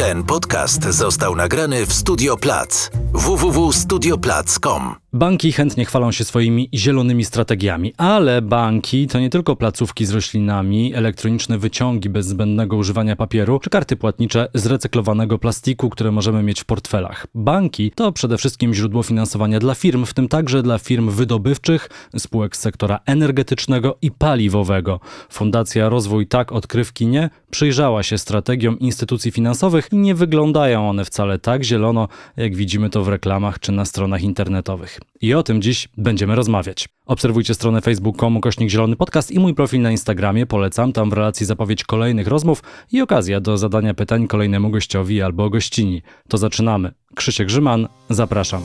Ten podcast został nagrany w Studio Plac www.studioplac.com. Banki chętnie chwalą się swoimi zielonymi strategiami, ale banki to nie tylko placówki z roślinami, elektroniczne wyciągi bez zbędnego używania papieru, czy karty płatnicze z recyklowanego plastiku, które możemy mieć w portfelach. Banki to przede wszystkim źródło finansowania dla firm, w tym także dla firm wydobywczych, spółek z sektora energetycznego i paliwowego. Fundacja Rozwój Tak Odkrywki Nie przyjrzała się strategiom instytucji finansowych i nie wyglądają one wcale tak zielono, jak widzimy to w reklamach czy na stronach internetowych. I o tym dziś będziemy rozmawiać. Obserwujcie stronę facebook.com kośnik zielony podcast i mój profil na Instagramie. Polecam tam w relacji zapowiedź kolejnych rozmów i okazja do zadania pytań kolejnemu gościowi albo gościni. To zaczynamy. Krzysiek Grzyman, zapraszam.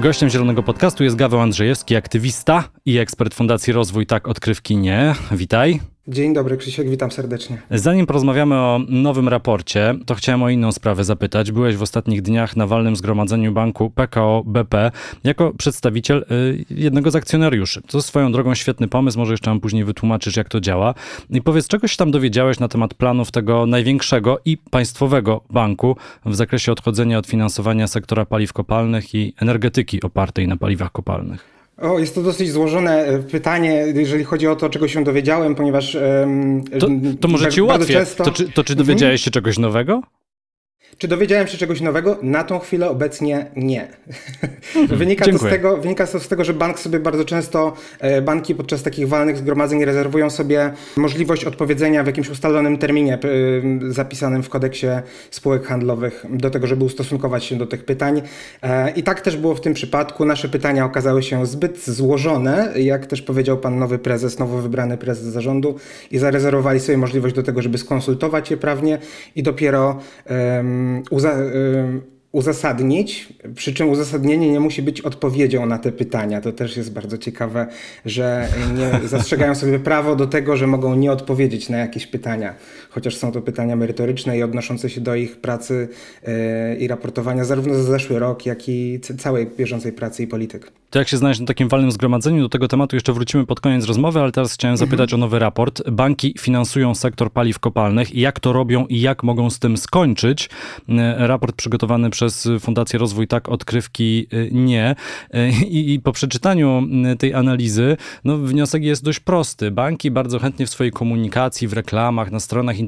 Gościem Zielonego Podcastu jest Gaweł Andrzejewski, aktywista i ekspert Fundacji Rozwój Tak Odkrywki Nie. Witaj. Dzień dobry, Krzysiek, witam serdecznie. Zanim porozmawiamy o nowym raporcie, to chciałem o inną sprawę zapytać. Byłeś w ostatnich dniach na walnym zgromadzeniu banku PKO BP jako przedstawiciel y, jednego z akcjonariuszy. To swoją drogą świetny pomysł, może jeszcze nam później wytłumaczysz, jak to działa. I powiedz, czego się tam dowiedziałeś na temat planów tego największego i państwowego banku w zakresie odchodzenia od finansowania sektora paliw kopalnych i energetyki opartej na paliwach kopalnych? O, jest to dosyć złożone e, pytanie, jeżeli chodzi o to, czego się dowiedziałem, ponieważ. Um, to, to może ci ułatwię. Często... To, czy, to czy dowiedziałeś się czegoś nowego? Czy dowiedziałem się czegoś nowego? Na tą chwilę obecnie nie. Mhm, wynika, to z tego, wynika to z tego, że bank sobie bardzo często, e, banki podczas takich walnych zgromadzeń rezerwują sobie możliwość odpowiedzenia w jakimś ustalonym terminie zapisanym w kodeksie spółek handlowych do tego, żeby ustosunkować się do tych pytań. E, I tak też było w tym przypadku. Nasze pytania okazały się zbyt złożone, jak też powiedział pan nowy prezes, nowo wybrany prezes zarządu i zarezerwowali sobie możliwość do tego, żeby skonsultować je prawnie i dopiero um, uza, uzasadnić, przy czym uzasadnienie nie musi być odpowiedzią na te pytania. To też jest bardzo ciekawe, że nie zastrzegają sobie prawo do tego, że mogą nie odpowiedzieć na jakieś pytania, chociaż są to pytania merytoryczne i odnoszące się do ich pracy yy, i raportowania zarówno za zeszły rok, jak i całej bieżącej pracy i polityk. To jak się znaleźć na takim walnym zgromadzeniu, do tego tematu jeszcze wrócimy pod koniec rozmowy, ale teraz chciałem zapytać mhm. o nowy raport. Banki finansują sektor paliw kopalnych. Jak to robią i jak mogą z tym skończyć? E, raport przygotowany przez Fundację Rozwój Tak, odkrywki e, nie. E, I, I, po przeczytaniu tej analizy, no, wniosek jest dość prosty. Banki bardzo chętnie w swojej komunikacji, w reklamach, na stronach internetowych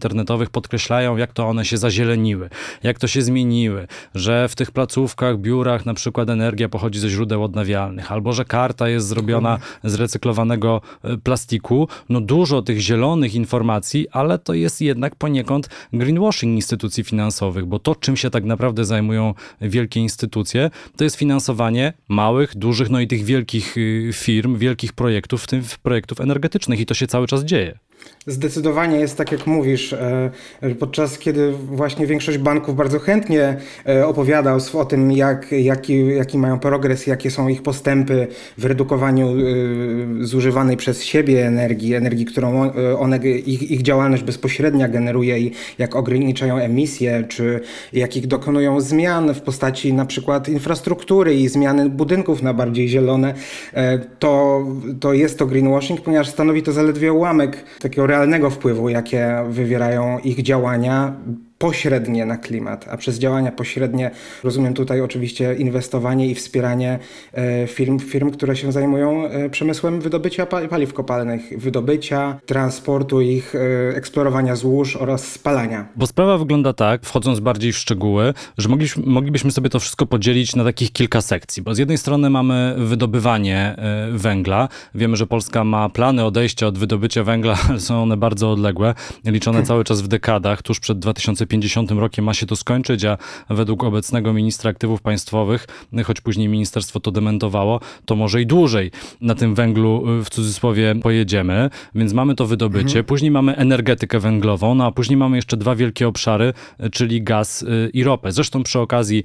podkreślają, jak to one się zazieleniły, jak to się zmieniły, że w tych placówkach, biurach na przykład energia pochodzi ze źródeł odnawialnych albo że karta jest zrobiona z recyklowanego e, plastiku. No dużo tych zielonych informacji, ale to jest jednak poniekąd greenwashing instytucji finansowych, bo to, czym się tak naprawdę zajmują wielkie instytucje, to jest finansowanie małych, dużych, no i tych wielkich y, firm, wielkich projektów, w tym projektów energetycznych i to się cały czas dzieje. Zdecydowanie jest tak, jak mówisz. E, podczas kiedy właśnie większość banków bardzo chętnie e, opowiada o tym, jak, jaki, jaki mają progres, jakie są ich postępy w redukowaniu e, zużywanej przez siebie energii, energii, którą one, ich, ich działalność bezpośrednia generuje i jak ograniczają emisje, czy jakich dokonują zmian w postaci na przykład infrastruktury i zmiany budynków na bardziej zielone, to, to jest to greenwashing, ponieważ stanowi to zaledwie ułamek takiego realnego wpływu, jakie wywierają ich działania pośrednie na klimat, a przez działania pośrednie rozumiem tutaj oczywiście inwestowanie i wspieranie e, firm, firm które się zajmują e, przemysłem wydobycia paliw kopalnych, wydobycia, transportu ich, e, eksplorowania złóż oraz spalania. Bo sprawa wygląda tak, wchodząc bardziej w szczegóły, że moglibyśmy sobie to wszystko podzielić na takich kilka sekcji, bo z jednej strony mamy wydobywanie węgla. Wiemy, że Polska ma plany odejścia od wydobycia węgla, ale są one bardzo odległe, liczone cały czas w dekadach, tuż przed 2050 2050 rokiem ma się to skończyć, a według obecnego ministra aktywów państwowych, choć później ministerstwo to dementowało, to może i dłużej na tym węglu y, w cudzysłowie pojedziemy. Więc mamy to wydobycie, mhm. później mamy energetykę węglową, no a później mamy jeszcze dwa wielkie obszary, y, czyli gaz y, i ropę. Zresztą przy okazji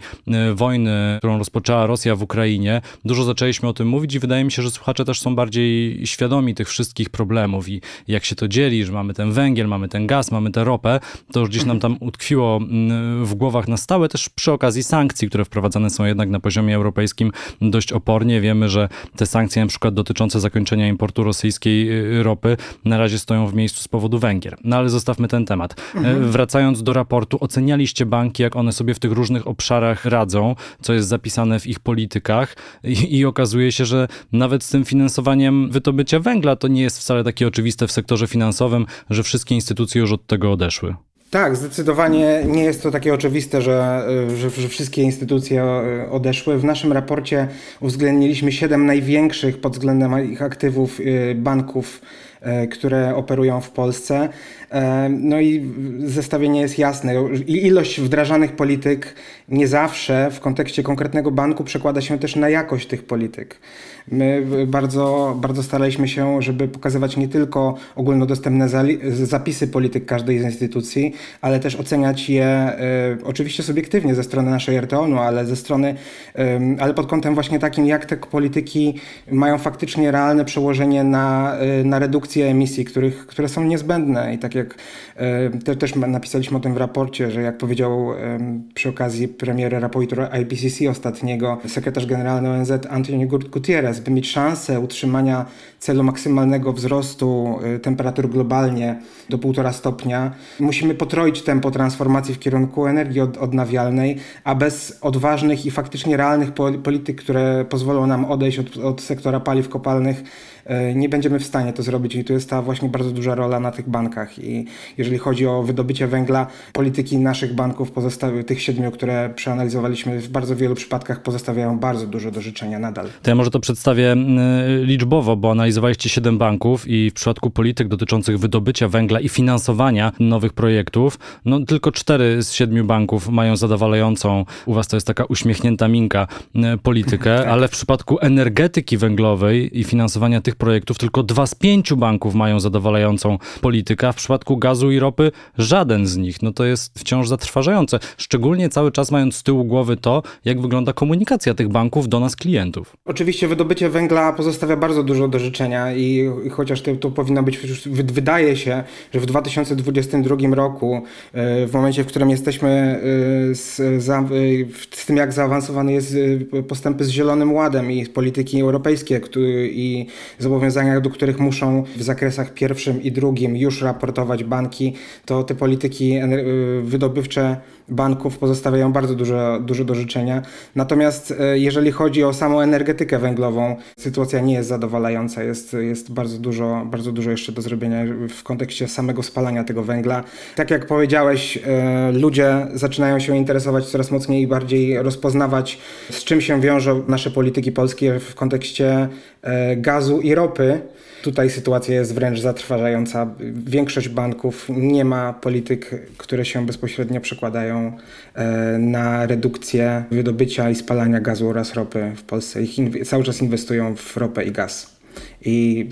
wojny, którą rozpoczęła Rosja w Ukrainie, dużo zaczęliśmy o tym mówić i wydaje mi się, że słuchacze też są bardziej świadomi tych wszystkich problemów i jak się to dzieli, że mamy ten węgiel, mamy ten gaz, mamy tę ropę, to już gdzieś nam tam utkwiło mm, w głowach na stałe, też przy okazji sankcji, które wprowadzane są jednak na poziomie europejskim dość opornie. Wiemy, że te sankcje na przykład dotyczące zakończenia importu rosyjskiej y, ropy na razie stoją w miejscu z powodu Węgier. No ale zostawmy ten temat. Mhm. Wracając do raportu, ocenialiście banki, jak one sobie w tych różnych obszarach radzą, co jest zapisane w ich politykach i, i okazuje się, że nawet z tym finansowaniem wydobycia węgla to nie jest wcale takie oczywiste w sektorze finansowym, że wszystkie instytucje już od tego odeszły. Tak, zdecydowanie nie jest to takie oczywiste, że, że, że, wszystkie instytucje e, odeszły. W naszym raporcie uwzględniliśmy siedem największych pod względem ich aktywów e, banków, które operują w Polsce. No i zestawienie jest jasne. Ilość wdrażanych polityk nie zawsze w kontekście konkretnego banku przekłada się też na jakość tych polityk. My bardzo, bardzo staraliśmy się, żeby pokazywać nie tylko ogólnodostępne zapisy polityk każdej z instytucji, ale też oceniać je y, oczywiście subiektywnie ze strony naszej RTON-u, ale ze strony, ale pod kątem właśnie takim, jak te polityki mają faktycznie realne przełożenie na, na redukcję emisji, których, które są niezbędne. I tak jak te, też napisaliśmy o tym w raporcie, że jak powiedział przy okazji premiery raportu IPCC ostatniego sekretarz generalny ONZ Antonio Gutierrez, by mieć szansę utrzymania celu maksymalnego wzrostu y, temperatur globalnie do 1,5 stopnia, musimy potroić tempo transformacji w kierunku energii od, odnawialnej, a bez odważnych i faktycznie realnych polityk, które pozwolą nam odejść od, od sektora paliw kopalnych, nie będziemy w stanie to zrobić i tu jest ta właśnie bardzo duża rola na tych bankach i jeżeli chodzi o wydobycie węgla, polityki naszych banków tych siedmiu, które przeanalizowaliśmy w bardzo wielu przypadkach pozostawiają bardzo dużo do życzenia nadal. To ja może to przedstawię liczbowo, bo analiz analizowaliście 7 banków i w przypadku polityk dotyczących wydobycia węgla i finansowania nowych projektów, no tylko 4 z 7 banków mają zadowalającą, u was to jest taka uśmiechnięta minka, e, politykę, tak. ale w przypadku energetyki węglowej i finansowania tych projektów tylko 2 z 5 banków mają zadowalającą politykę, a w przypadku gazu i ropy żaden z nich. No to jest wciąż zatrważające, szczególnie cały czas mając z tyłu głowy to, jak wygląda komunikacja tych banków do nas klientów. Oczywiście wydobycie węgla pozostawia bardzo dużo do życzenia i, i chociaż to, to powinno być, wydaje się, że w 2022 roku, e, w momencie, w którym jesteśmy e, z, e, z tym, jak zaawansowany jest postępy z Zielonym Ładem i polityki europejskie i zobowiązania, do których muszą w zakresach pierwszym i drugim już raportować banki, to te polityki wydobywcze banków pozostawiają bardzo dużo, dużo do życzenia. Natomiast jeżeli chodzi o samą energetykę węglową, sytuacja nie jest zadowalająca. Jest jest, jest bardzo, dużo, bardzo dużo jeszcze do zrobienia w kontekście samego spalania tego węgla. Tak jak powiedziałeś, e, ludzie zaczynają się interesować coraz mocniej i bardziej rozpoznawać, z czym się wiążą nasze polityki polskie w kontekście e, gazu i ropy. Tutaj sytuacja jest wręcz zatrważająca. Większość banków nie ma polityk, które się bezpośrednio przekładają e, na redukcję wydobycia i spalania gazu oraz ropy w Polsce. Ich cały czas inwestują w ropę i gaz i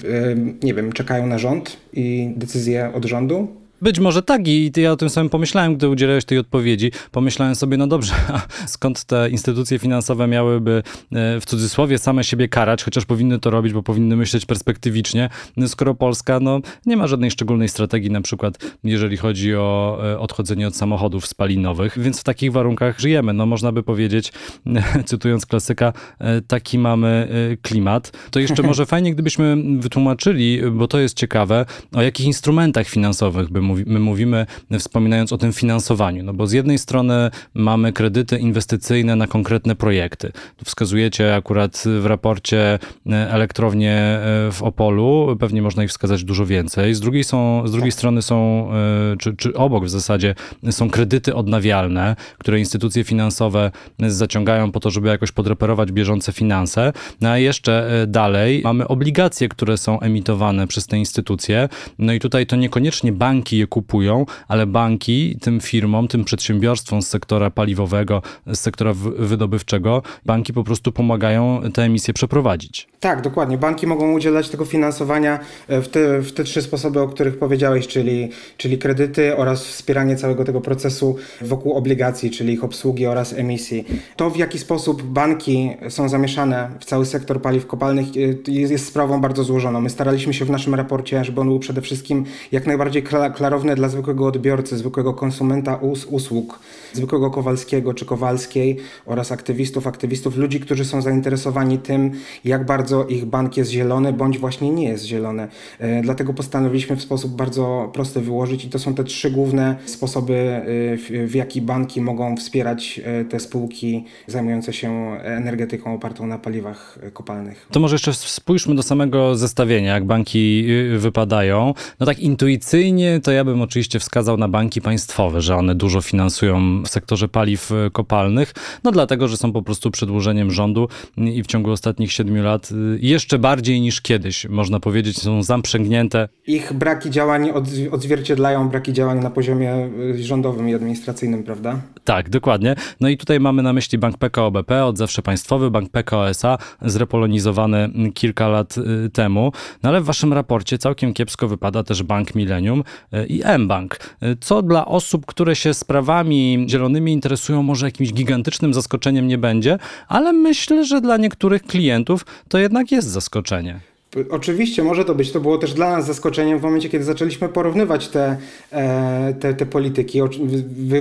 nie wiem, czekają na rząd i decyzję od rządu, być może tak i ja o tym samym pomyślałem, gdy udzielałeś tej odpowiedzi. Pomyślałem sobie, no dobrze, a skąd te instytucje finansowe miałyby e, w cudzysłowie same siebie karać, chociaż powinny to robić, bo powinny myśleć perspektywicznie, skoro Polska no, nie ma żadnej szczególnej strategii, na przykład jeżeli chodzi o e, odchodzenie od samochodów spalinowych, więc w takich warunkach żyjemy. No można by powiedzieć, cytując klasyka, e, taki mamy klimat. To jeszcze może fajnie, gdybyśmy wytłumaczyli, bo to jest ciekawe, o jakich instrumentach finansowych by my mówimy, wspominając o tym finansowaniu, no bo z jednej strony mamy kredyty inwestycyjne na konkretne projekty. Tu wskazujecie akurat w raporcie e, elektrownie e, w Opolu, pewnie można ich wskazać dużo więcej. Z drugiej, są, z drugiej tak. strony są, e, czy, czy obok w zasadzie, są kredyty odnawialne, które instytucje finansowe zaciągają po to, żeby jakoś podreperować bieżące finanse. No a jeszcze dalej mamy obligacje, które są emitowane przez te instytucje. No i tutaj to niekoniecznie banki je kupują, ale banki tym firmom, tym przedsiębiorstwom z sektora paliwowego, z sektora wydobywczego, banki po prostu pomagają te emisje przeprowadzić. Tak, dokładnie. Banki mogą udzielać tego finansowania e, w te, w te trzy sposoby, o których powiedziałeś, czyli, czyli kredyty oraz wspieranie całego tego procesu wokół obligacji, czyli ich obsługi oraz emisji. To, w jaki sposób banki są zamieszane w cały sektor paliw kopalnych, e, jest, sprawą bardzo złożoną. My staraliśmy się w naszym raporcie, żeby on był przede wszystkim jak najbardziej klarowny klarowne dla zwykłego odbiorcy, zwykłego konsumenta us usług, zwykłego Kowalskiego czy Kowalskiej oraz aktywistów, aktywistów, ludzi, którzy są zainteresowani tym, jak bardzo ich bank jest zielony, bądź właśnie nie jest zielony. E, dlatego postanowiliśmy w sposób bardzo prosty wyłożyć i to są te trzy główne sposoby, e, w, w jaki banki mogą wspierać e, te spółki zajmujące się energetyką opartą na paliwach kopalnych. To może jeszcze spójrzmy do samego zestawienia, jak banki wypadają. No tak intuicyjnie to ja bym oczywiście wskazał na banki państwowe, że one dużo finansują w sektorze paliw kopalnych, no dlatego, że są po prostu przedłużeniem rządu i w ciągu ostatnich siedmiu lat jeszcze bardziej niż kiedyś, można powiedzieć, są zaprzęgnięte. Ich braki działań odzwierciedlają braki działań na poziomie y, rządowym i administracyjnym, prawda? Tak, dokładnie. No i tutaj mamy na myśli Bank PKO BP, od zawsze państwowy, Bank PKO SA, zrepolonizowany kilka lat temu. No ale w waszym raporcie całkiem kiepsko wypada też Bank Millennium i mBank. Co dla osób, które się sprawami zielonymi interesują, może jakimś gigantycznym zaskoczeniem nie będzie, ale myślę, że dla niektórych klientów to jednak jest zaskoczenie. Oczywiście może to być. To było też dla nas zaskoczeniem w momencie, kiedy zaczęliśmy porównywać te, e, te, te polityki.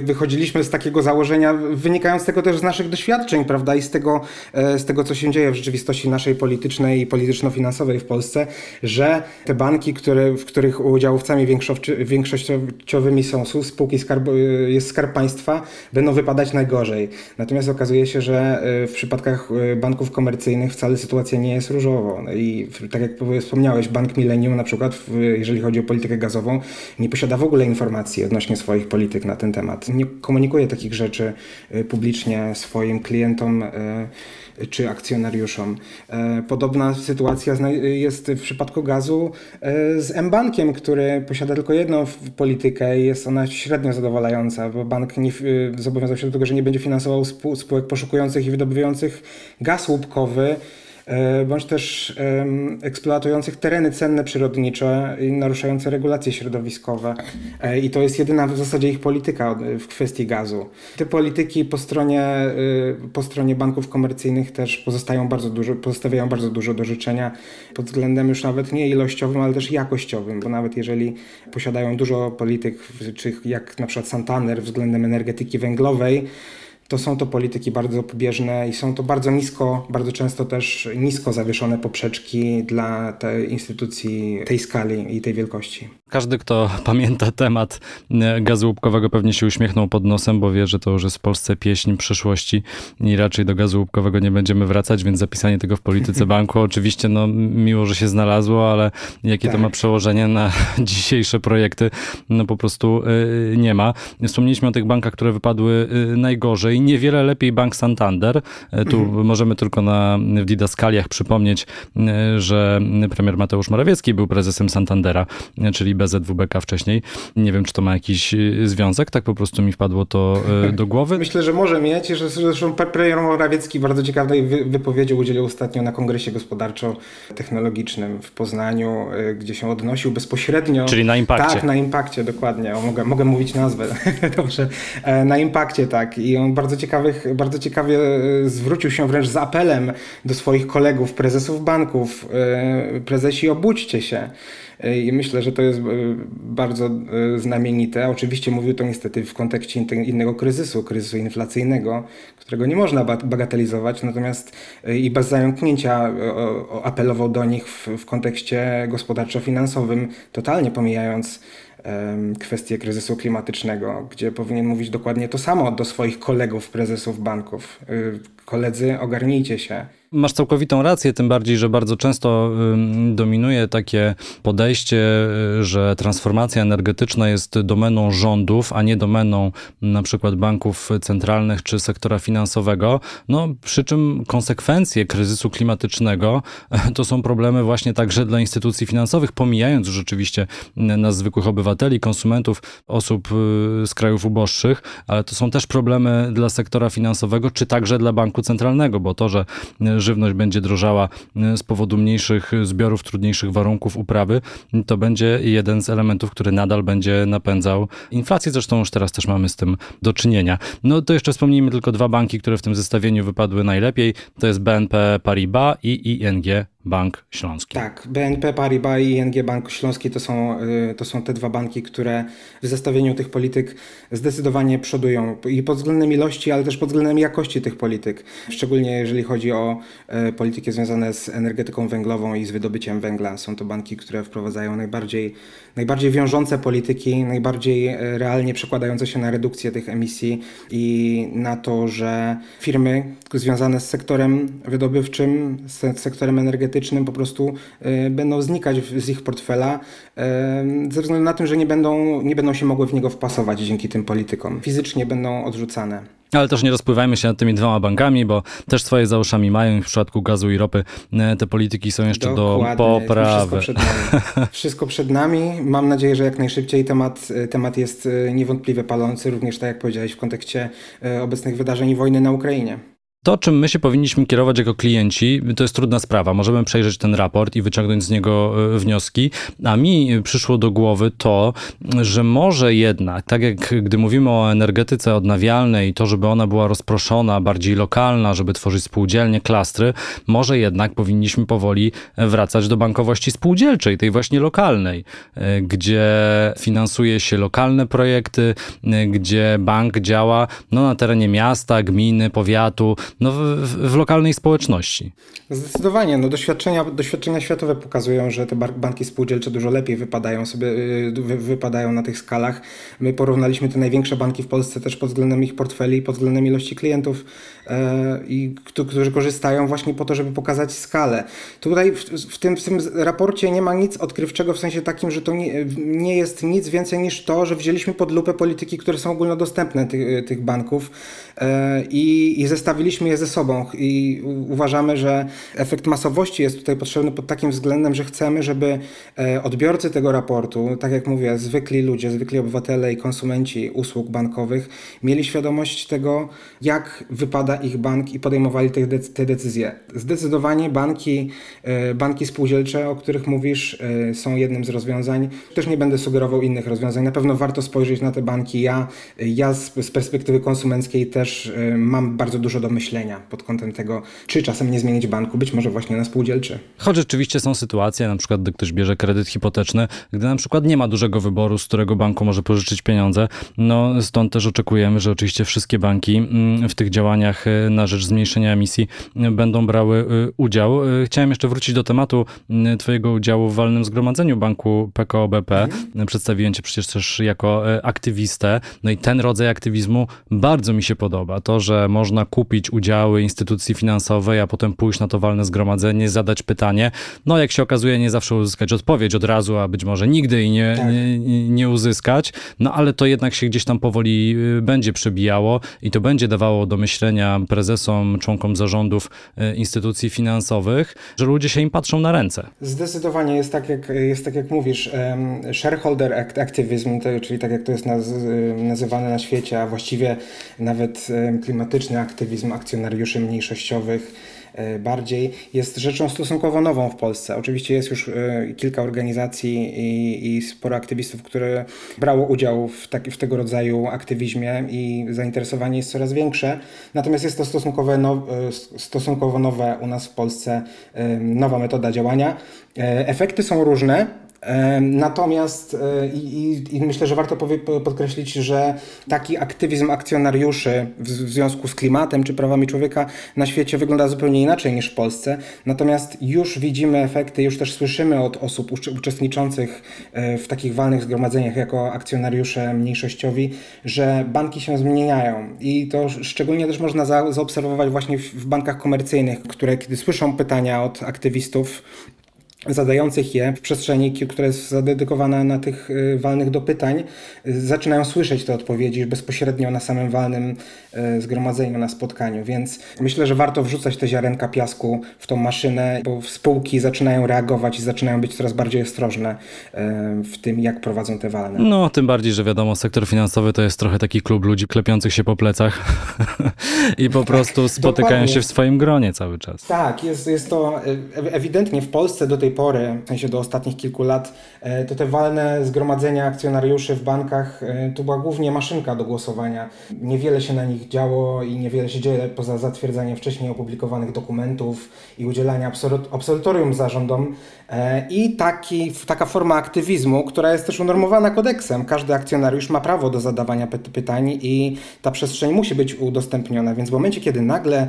Wychodziliśmy z takiego założenia, wynikając tego też z naszych doświadczeń, prawda, i z tego, e, z tego co się dzieje w rzeczywistości naszej politycznej i polityczno-finansowej w Polsce, że te banki, które, w których udziałowcami większościowymi są spółki skarb, jest skarb państwa, będą wypadać najgorzej. Natomiast okazuje się, że e, w przypadkach banków komercyjnych wcale sytuacja nie jest różowo. I tak jak wspomniałeś, Bank Millennium na przykład, jeżeli chodzi o politykę gazową, nie posiada w ogóle informacji odnośnie swoich polityk na ten temat. Nie komunikuje takich rzeczy y, publicznie swoim klientom y, czy akcjonariuszom. Y, podobna sytuacja jest w przypadku gazu z M-Bankiem, który posiada tylko jedną politykę i jest ona średnio zadowalająca, bo bank nie, zobowiązał się do tego, że nie będzie finansował spółek poszukujących i wydobywających gaz łupkowy, E, bądź też eksploatujących tereny cenne przyrodnicze i naruszające regulacje środowiskowe. E, I to jest jedyna w zasadzie ich polityka w kwestii gazu. Te polityki po stronie, y, po stronie banków komercyjnych też pozostają bardzo dużo, pozostawiają bardzo dużo do życzenia pod względem już nawet nie ilościowym, ale też jakościowym, bo nawet jeżeli posiadają dużo polityk, czy jak na przykład Santander względem energetyki węglowej, to są to polityki bardzo pobieżne i są to bardzo nisko, bardzo często też nisko zawieszone poprzeczki dla tej instytucji tej skali i tej wielkości. Każdy, kto pamięta temat e, gazu łupkowego pewnie się uśmiechnął pod nosem, bo wie, że to już jest w Polsce pieśń przyszłości i raczej do gazu łupkowego nie będziemy wracać, więc zapisanie tego w polityce banku oczywiście no, miło, że się znalazło, ale jakie tak. to ma tak. przełożenie na dzisiejsze projekty, no po prostu y, nie ma. Wspomnieliśmy o tych bankach, które wypadły y, najgorzej niewiele lepiej Bank Santander. E, tu mhm. możemy tylko na, w didaskaliach przypomnieć, e, że premier Mateusz Morawiecki był prezesem Santandera, e, czyli BZWBK wcześniej. Nie wiem, czy to ma jakiś związek, tak po prostu mi wpadło to do głowy. Myślę, że może mieć, zresztą premier Morawiecki bardzo ciekawej wypowiedzi udzielił ostatnio na kongresie gospodarczo-technologicznym w Poznaniu, gdzie się odnosił bezpośrednio. Czyli na impakcie. Tak, na impakcie, dokładnie. O, mogę, mogę mówić nazwę. Dobrze. Na impakcie, tak. I on bardzo bardzo, ciekawych, bardzo ciekawie e, zwrócił się wręcz z apelem do swoich kolegów, prezesów banków. E, prezesi, obudźcie się. E, I myślę, że to jest bardzo znamienite. Oczywiście mówił to niestety w kontekście innego kryzysu, kryzysu inflacyjnego, którego nie można bagatelizować, natomiast i bez zająknięcia apelował do nich w, w kontekście gospodarczo-finansowym, totalnie pomijając kwestię kryzysu klimatycznego, gdzie powinien mówić dokładnie to samo do swoich kolegów, prezesów banków. Y, koledzy, ogarnijcie się. Masz całkowitą rację, tym bardziej, że bardzo często dominuje takie podejście, y, że transformacja energetyczna jest domeną rządów, a nie domeną na przykład banków centralnych czy sektora finansowego. No, przy czym konsekwencje kryzysu klimatycznego to są problemy właśnie także dla instytucji finansowych, pomijając rzeczywiście nas zwykłych obywateli, konsumentów, osób y, z krajów uboższych, ale to są też problemy dla sektora finansowego, czy także dla banku centralnego, bo to, że żywność będzie drożała e, z powodu mniejszych zbiorów, trudniejszych warunków uprawy, to będzie jeden z elementów, który nadal będzie napędzał inflację. Zresztą już teraz też mamy z tym do czynienia. No to jeszcze wspomnijmy tylko dwa banki, które w tym zestawieniu wypadły najlepiej. To jest BNP Paribas i ING Bank Śląski. Tak, BNP Paribas i ING Bank Śląski to są, y, to są te dwa banki, które w zestawieniu tych polityk zdecydowanie przodują i pod względem ilości, ale też pod względem jakości tych polityk. Szczególnie jeżeli chodzi o y, polityki związane z energetyką węglową i z wydobyciem węgla. Są to banki, które wprowadzają najbardziej, najbardziej wiążące polityki, najbardziej y, realnie przekładające się na redukcję tych emisji i na to, że firmy związane z sektorem wydobywczym, z sektorem energetycznym, energetycznym po prostu e, będą znikać z ich portfela e, ze względu na to, że nie będą, nie będą się mogły w niego wpasować dzięki tym politykom. Fizycznie będą odrzucane. Ale też nie rozpływajmy się nad tymi dwoma bankami, bo też swoje za uszami mają w przypadku gazu i ropy e, te polityki są jeszcze Dokładnie. do poprawy. Wszystko przed, nami. Wszystko przed nami. Mam nadzieję, że jak najszybciej temat, temat jest niewątpliwie palący, również tak jak powiedziałeś w kontekście obecnych wydarzeń i wojny na Ukrainie. To, czym my się powinniśmy kierować jako klienci, to jest trudna sprawa. Możemy przejrzeć ten raport i wyciągnąć z niego e, wnioski, a mi przyszło do głowy to, że może jednak, tak jak gdy mówimy o energetyce odnawialnej, to, żeby ona była rozproszona, bardziej lokalna, żeby tworzyć spółdzielnie, klastry, może jednak powinniśmy powoli wracać do bankowości spółdzielczej, tej właśnie lokalnej, e, gdzie finansuje się lokalne projekty, e, gdzie bank działa no, na terenie miasta, gminy, powiatu, no, w, w, lokalnej społeczności. Zdecydowanie. No, doświadczenia, doświadczenia światowe pokazują, że te banki spółdzielcze dużo lepiej wypadają sobie, y, wy, wypadają na tych skalach. My porównaliśmy te największe banki w Polsce też pod względem ich portfeli pod względem ilości klientów, i, którzy korzystają właśnie po to, żeby pokazać skalę. Tutaj w, w, tym, w tym raporcie nie ma nic odkrywczego w sensie takim, że to nie, nie jest nic więcej niż to, że wzięliśmy pod lupę polityki, które są ogólnodostępne tych, tych banków e, i, i zestawiliśmy je ze sobą i uważamy, że efekt masowości jest tutaj potrzebny pod takim względem, że chcemy, żeby e, odbiorcy tego raportu, tak jak mówię, zwykli ludzie, zwykli obywatele i konsumenci usług bankowych mieli świadomość tego, jak wypada ich bank i podejmowali te, te decyzje. Zdecydowanie banki, e, banki spółdzielcze, o których mówisz, e, są jednym z rozwiązań. Też nie będę sugerował innych rozwiązań. Na pewno warto spojrzeć na te banki. Ja, ja z, perspektywy konsumenckiej też mam bardzo dużo do myślenia myślenia pod kątem tego, czy czasem nie zmienić banku, być może właśnie na spółdzielczy. Choć rzeczywiście są sytuacje, na przykład gdy ktoś bierze kredyt hipoteczny, gdy na przykład nie ma dużego wyboru, z którego banku może pożyczyć pieniądze, no stąd też oczekujemy, że oczywiście wszystkie banki mm, w tych działaniach y, na rzecz zmniejszenia emisji będą brały y, udział. Chciałem jeszcze wrócić do tematu twojego udziału w walnym zgromadzeniu banku PKO BP. Mhm. Przedstawiłem cię przecież też jako aktywistę, no i ten rodzaj aktywizmu bardzo mi się podoba. To, że można kupić udział udziały instytucji finansowej, a potem pójść na to walne zgromadzenie, zadać pytanie. No, jak się okazuje, nie zawsze uzyskać odpowiedź od razu, a być może nigdy i nie, tak. nie, nie uzyskać. No, ale to jednak się gdzieś tam powoli będzie przebijało i to będzie dawało do myślenia prezesom, członkom zarządów y, instytucji finansowych, że ludzie się im patrzą na ręce. Zdecydowanie jest tak, jak, jest tak jak mówisz. Shareholder activism, czyli tak jak to jest nazywane na świecie, a właściwie nawet klimatyczny aktywizm, akcjonariuszy mniejszościowych e, bardziej jest rzeczą stosunkowo nową w Polsce. Oczywiście jest już e, kilka organizacji i, i sporo aktywistów, które brało udział w, taki, w tego rodzaju aktywizmie i zainteresowanie jest coraz większe. Natomiast jest to stosunkowo, now, e, stosunkowo nowe u nas w Polsce, nowa metoda działania. Efekty są różne. Natomiast e, i, i, myślę, że warto podkreślić, że taki aktywizm akcjonariuszy w, w związku z klimatem czy prawami człowieka na świecie wygląda zupełnie inaczej niż w Polsce. Natomiast już widzimy efekty, już też słyszymy od osób uczestniczących e, w takich walnych zgromadzeniach jako akcjonariusze mniejszościowi, że banki się zmieniają. I to szczególnie też można za, zaobserwować właśnie w, w bankach komercyjnych, które kiedy słyszą pytania od aktywistów, zadających je w przestrzeni, która jest zadedykowana na tych y, walnych do pytań, y, zaczynają słyszeć te odpowiedzi bezpośrednio na samym walnym y, zgromadzeniu, na spotkaniu. Więc myślę, że warto wrzucać te ziarenka piasku w tą maszynę, bo spółki zaczynają reagować i zaczynają być coraz bardziej ostrożne w tym, jak prowadzą te walne. No, tym bardziej, że wiadomo, sektor finansowy to jest trochę taki klub ludzi klepiących się po plecach i po tak, prostu spotykają dokładnie. się w swoim gronie cały czas. Tak, jest, jest to ewidentnie w Polsce do tej pory, w sensie do ostatnich kilku lat, to te walne zgromadzenia akcjonariuszy w bankach to była głównie maszynka do głosowania. Niewiele się na nich działo i niewiele się dzieje poza zatwierdzaniem wcześniej opublikowanych dokumentów i udzielania absolutorium zarządom. I taki, taka forma aktywizmu, która jest też unormowana kodeksem. Każdy akcjonariusz ma prawo do zadawania pytań i ta przestrzeń musi być udostępniona. Więc w momencie, kiedy nagle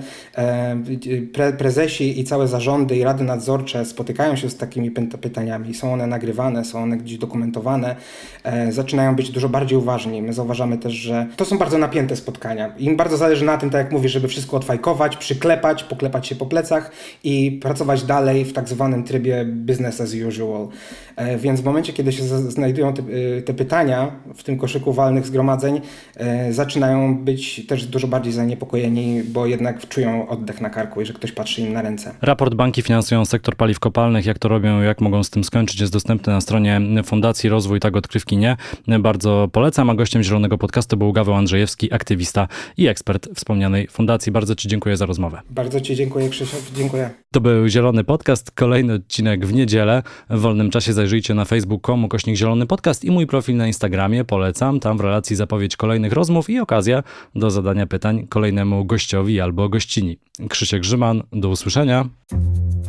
pre prezesi i całe zarządy i rady nadzorcze spotykają się z takimi pytaniami, są one nagrywane, są one gdzieś dokumentowane, e, zaczynają być dużo bardziej uważni. My zauważamy też, że to są bardzo napięte spotkania. Im bardzo zależy na tym, tak jak mówisz, żeby wszystko odfajkować, przyklepać, poklepać się po plecach i pracować dalej w tak zwanym trybie business as usual. E, więc w momencie, kiedy się znajdują te, e, te pytania w tym koszyku walnych zgromadzeń, e, zaczynają być też dużo bardziej zaniepokojeni, bo jednak czują oddech na karku i że ktoś patrzy im na ręce. Raport Banki finansują sektor paliw kopalnych. Jak to robią, jak mogą z tym skończyć, jest dostępny na stronie Fundacji Rozwój Tak Odkrywki Nie. Bardzo polecam, a gościem Zielonego Podcastu był Gaweł Andrzejewski, aktywista i ekspert wspomnianej fundacji. Bardzo Ci dziękuję za rozmowę. Bardzo Ci dziękuję, Krzysztof. Dziękuję. To był Zielony Podcast, kolejny odcinek w niedzielę. W wolnym czasie zajrzyjcie na facebook.com kośnik Zielony Podcast i mój profil na Instagramie. Polecam, tam w relacji zapowiedź kolejnych rozmów i okazja do zadania pytań kolejnemu gościowi albo gościni. Krzysiek Grzyman, do usłyszenia.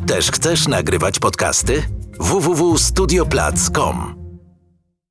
Też chcesz nagrywać podcasty? www.studioplac.com